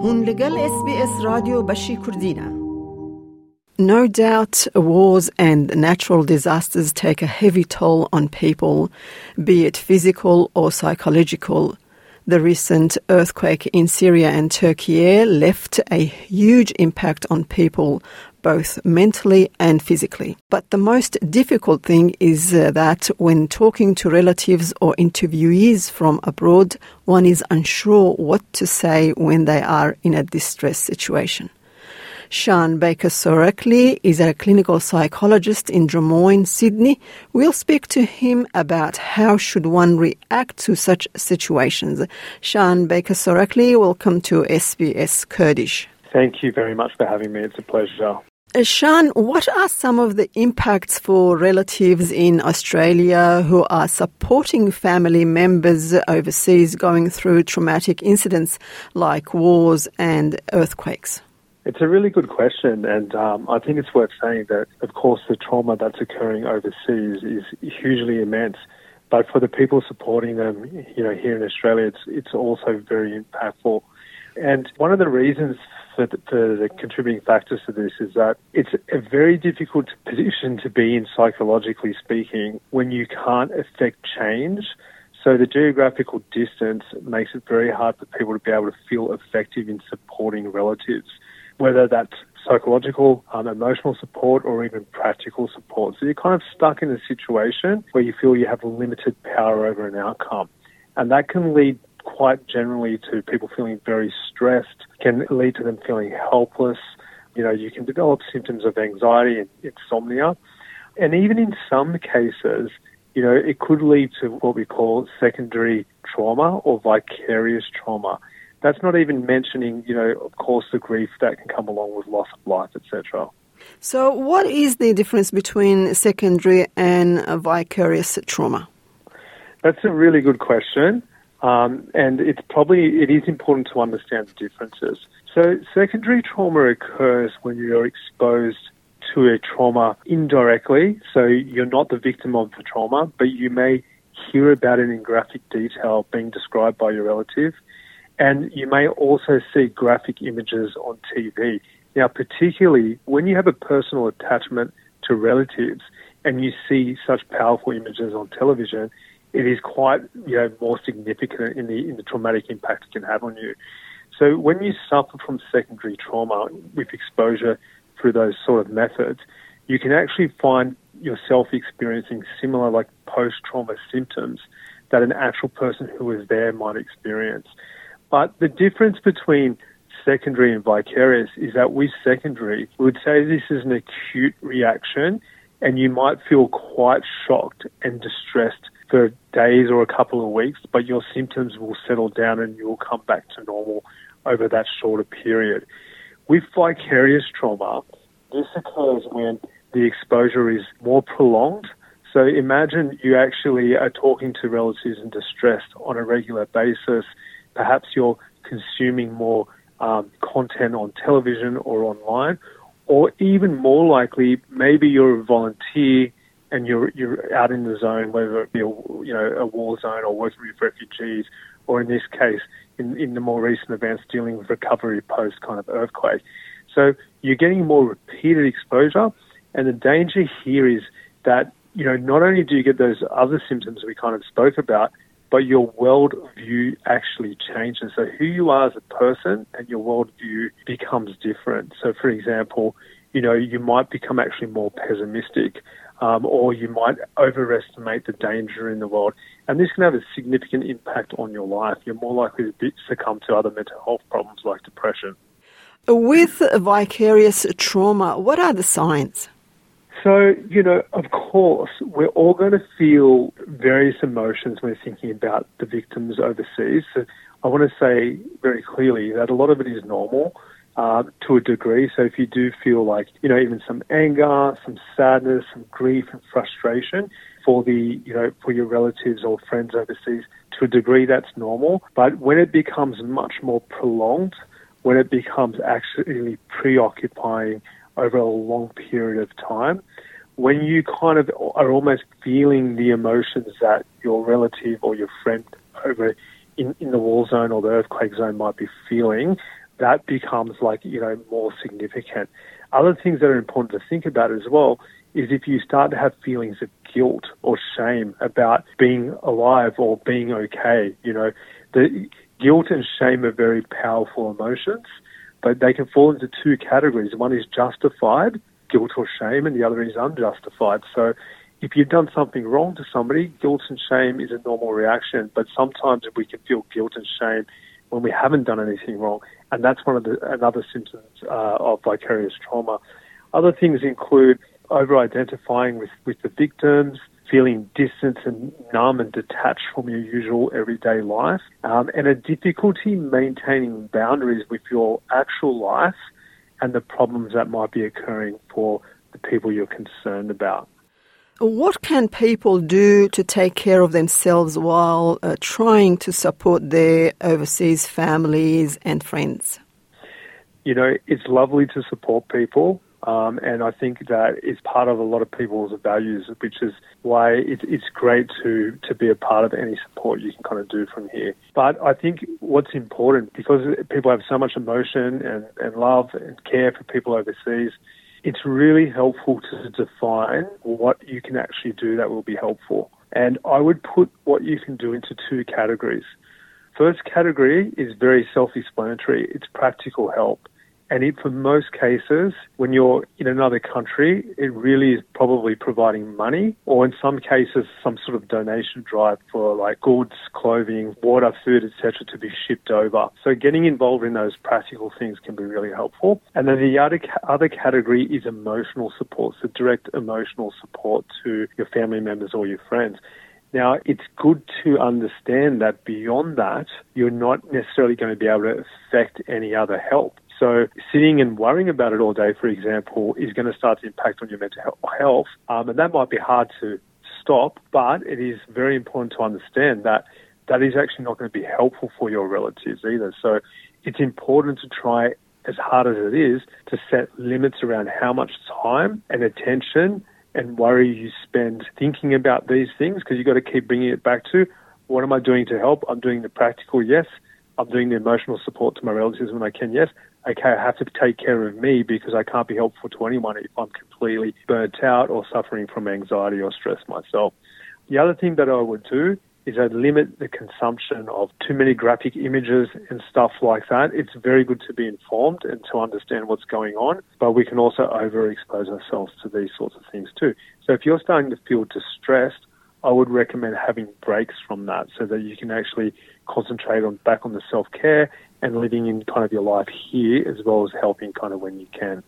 هون لگل اس بی اس رادیو بشی کردینه No doubt, wars and natural disasters take a heavy toll on people, be it physical or psychological. The recent earthquake in Syria and Turkey left a huge impact on people, both mentally and physically. But the most difficult thing is uh, that when talking to relatives or interviewees from abroad, one is unsure what to say when they are in a distress situation. Sean Baker Sorakli is a clinical psychologist in Drummoyne, Sydney. We'll speak to him about how should one react to such situations. Sean Baker Sorakli, welcome to SBS Kurdish. Thank you very much for having me. It's a pleasure. Uh, Sean, what are some of the impacts for relatives in Australia who are supporting family members overseas going through traumatic incidents like wars and earthquakes? It's a really good question, and um, I think it's worth saying that, of course, the trauma that's occurring overseas is hugely immense. But for the people supporting them, you know, here in Australia, it's it's also very impactful. And one of the reasons for the, for the contributing factors to this is that it's a very difficult position to be in, psychologically speaking, when you can't affect change. So the geographical distance makes it very hard for people to be able to feel effective in supporting relatives whether that's psychological, um, emotional support, or even practical support. So you're kind of stuck in a situation where you feel you have limited power over an outcome. And that can lead quite generally to people feeling very stressed, can lead to them feeling helpless. You know, you can develop symptoms of anxiety and insomnia. And even in some cases, you know, it could lead to what we call secondary trauma or vicarious trauma. That's not even mentioning, you know, of course, the grief that can come along with loss of life, etc. So, what is the difference between secondary and vicarious trauma? That's a really good question, um, and it's probably it is important to understand the differences. So, secondary trauma occurs when you're exposed to a trauma indirectly. So, you're not the victim of the trauma, but you may hear about it in graphic detail being described by your relative and you may also see graphic images on TV. Now, particularly when you have a personal attachment to relatives and you see such powerful images on television, it is quite you know more significant in the in the traumatic impact it can have on you. So when you suffer from secondary trauma with exposure through those sort of methods, you can actually find yourself experiencing similar like post trauma symptoms that an actual person who was there might experience. But the difference between secondary and vicarious is that with secondary, we would say this is an acute reaction and you might feel quite shocked and distressed for days or a couple of weeks, but your symptoms will settle down and you'll come back to normal over that shorter period. With vicarious trauma, this occurs when the exposure is more prolonged. So imagine you actually are talking to relatives in distress on a regular basis Perhaps you're consuming more um, content on television or online, or even more likely, maybe you're a volunteer and you're you're out in the zone, whether it be a, you know a war zone or working with refugees, or in this case, in, in the more recent events, dealing with recovery post kind of earthquake. So you're getting more repeated exposure, and the danger here is that you know not only do you get those other symptoms we kind of spoke about, but your worldview actually changes. So who you are as a person and your worldview becomes different. So, for example, you know, you might become actually more pessimistic, um, or you might overestimate the danger in the world, and this can have a significant impact on your life. You're more likely to succumb to other mental health problems like depression. With vicarious trauma, what are the signs? So, you know, of course, we're all going to feel various emotions when thinking about the victims overseas. So I want to say very clearly that a lot of it is normal uh, to a degree. So if you do feel like, you know, even some anger, some sadness, some grief and frustration for the, you know, for your relatives or friends overseas, to a degree that's normal. But when it becomes much more prolonged, when it becomes actually preoccupying, over a long period of time, when you kind of are almost feeling the emotions that your relative or your friend over in, in the war zone or the earthquake zone might be feeling, that becomes like, you know, more significant. Other things that are important to think about as well is if you start to have feelings of guilt or shame about being alive or being okay, you know, the guilt and shame are very powerful emotions, but they can fall into two categories. One is justified, guilt or shame, and the other is unjustified. So if you've done something wrong to somebody, guilt and shame is a normal reaction, but sometimes we can feel guilt and shame when we haven't done anything wrong, and that's one of the another symptoms uh, of vicarious trauma. Other things include over-identifying with, with the victims, feeling distant and numb and detached from your usual everyday life, um, and a difficulty maintaining boundaries with your actual life and the problems that might be occurring for the people you're concerned about. What can people do to take care of themselves while uh, trying to support their overseas families and friends? You know, it's lovely to support people. Um, and I think that is part of a lot of people's values, which is why it, it's great to, to be a part of any support you can kind of do from here. But I think what's important, because people have so much emotion and, and love and care for people overseas, it's really helpful to define what you can actually do that will be helpful. And I would put what you can do into two categories. First category is very self explanatory, it's practical help. And it, for most cases, when you're in another country, it really is probably providing money or in some cases, some sort of donation drive for like goods, clothing, water, food, etc. to be shipped over. So getting involved in those practical things can be really helpful. And then the other, other category is emotional support. So direct emotional support to your family members or your friends. Now, it's good to understand that beyond that, you're not necessarily going to be able to affect any other help. So sitting and worrying about it all day, for example, is going to start to impact on your mental health. Um, and that might be hard to stop, but it is very important to understand that that is actually not going to be helpful for your relatives either. So it's important to try as hard as it is to set limits around how much time and attention and worry you spend thinking about these things because you've got to keep bringing it back to what am I doing to help? I'm doing the practical, yes. I'm doing the emotional support to my relatives when I can, yes okay, I have to take care of me because I can't be helpful to anyone if I'm completely burnt out or suffering from anxiety or stress myself. The other thing that I would do is I'd limit the consumption of too many graphic images and stuff like that. It's very good to be informed and to understand what's going on, but we can also overexpose ourselves to these sorts of things too. So if you're starting to feel distressed, I would recommend having breaks from that so that you can actually concentrate on back on the self care and living in kind of your life here as well as helping kind of when you can.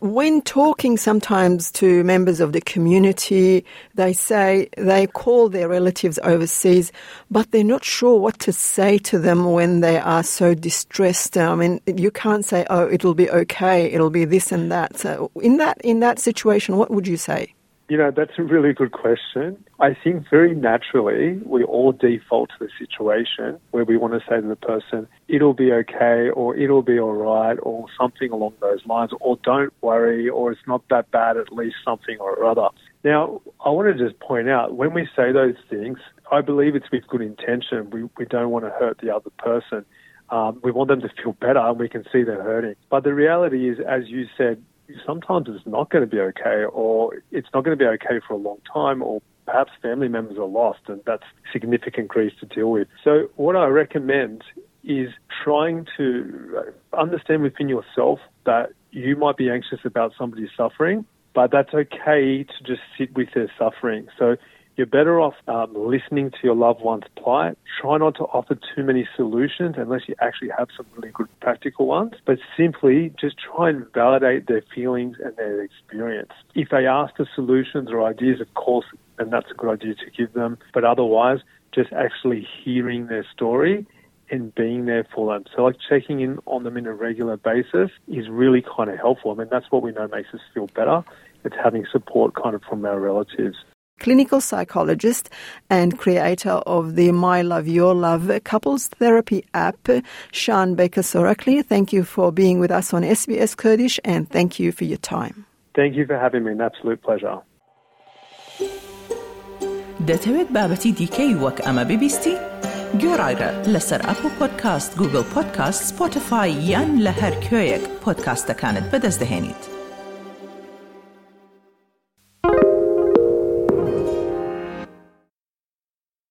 When talking sometimes to members of the community, they say they call their relatives overseas, but they're not sure what to say to them when they are so distressed. I mean, you can't say, "Oh, it'll be okay. It'll be this and that." So, in that in that situation, what would you say? You know, that's a really good question. I think very naturally we all default to the situation where we want to say to the person, it'll be okay, or it'll be all right, or something along those lines, or don't worry, or it's not that bad, at least something or other. Now, I want to just point out when we say those things, I believe it's with good intention. We, we don't want to hurt the other person. Um, we want them to feel better and we can see they're hurting. But the reality is, as you said, sometimes it's not going to be okay, or it's not going to be okay for a long time, or perhaps family members are lost, and that's significant grief to deal with. So, what I recommend is trying to understand within yourself that you might be anxious about somebody's suffering, but that's okay to just sit with their suffering. So, you're better off um, listening to your loved one's plight. Try not to offer too many solutions unless you actually have some really good practical ones, but simply just try and validate their feelings and their experience. If they ask for solutions or ideas, of course, and that's a good idea to give them, but otherwise, just actually hearing their story and being there for them. So, like checking in on them in a regular basis is really kind of helpful. I mean, that's what we know makes us feel better. It's having support kind of from our relatives clinical psychologist and creator of the My Love Your Love couples therapy app, Sean Baker Sorakli. Thank you for being with us on SBS Kurdish and thank you for your time. Thank you for having me. An absolute pleasure. دەتەوێت بابەتی دیکەی وەک ئەمە ببیستی؟ گۆڕایرە لەسەر ئەپ و پۆدکاست گوگل پۆدکاست سپۆتفاای یان لە هەر کوێیەک پۆدکاستەکانت بەدەستدەێنیت.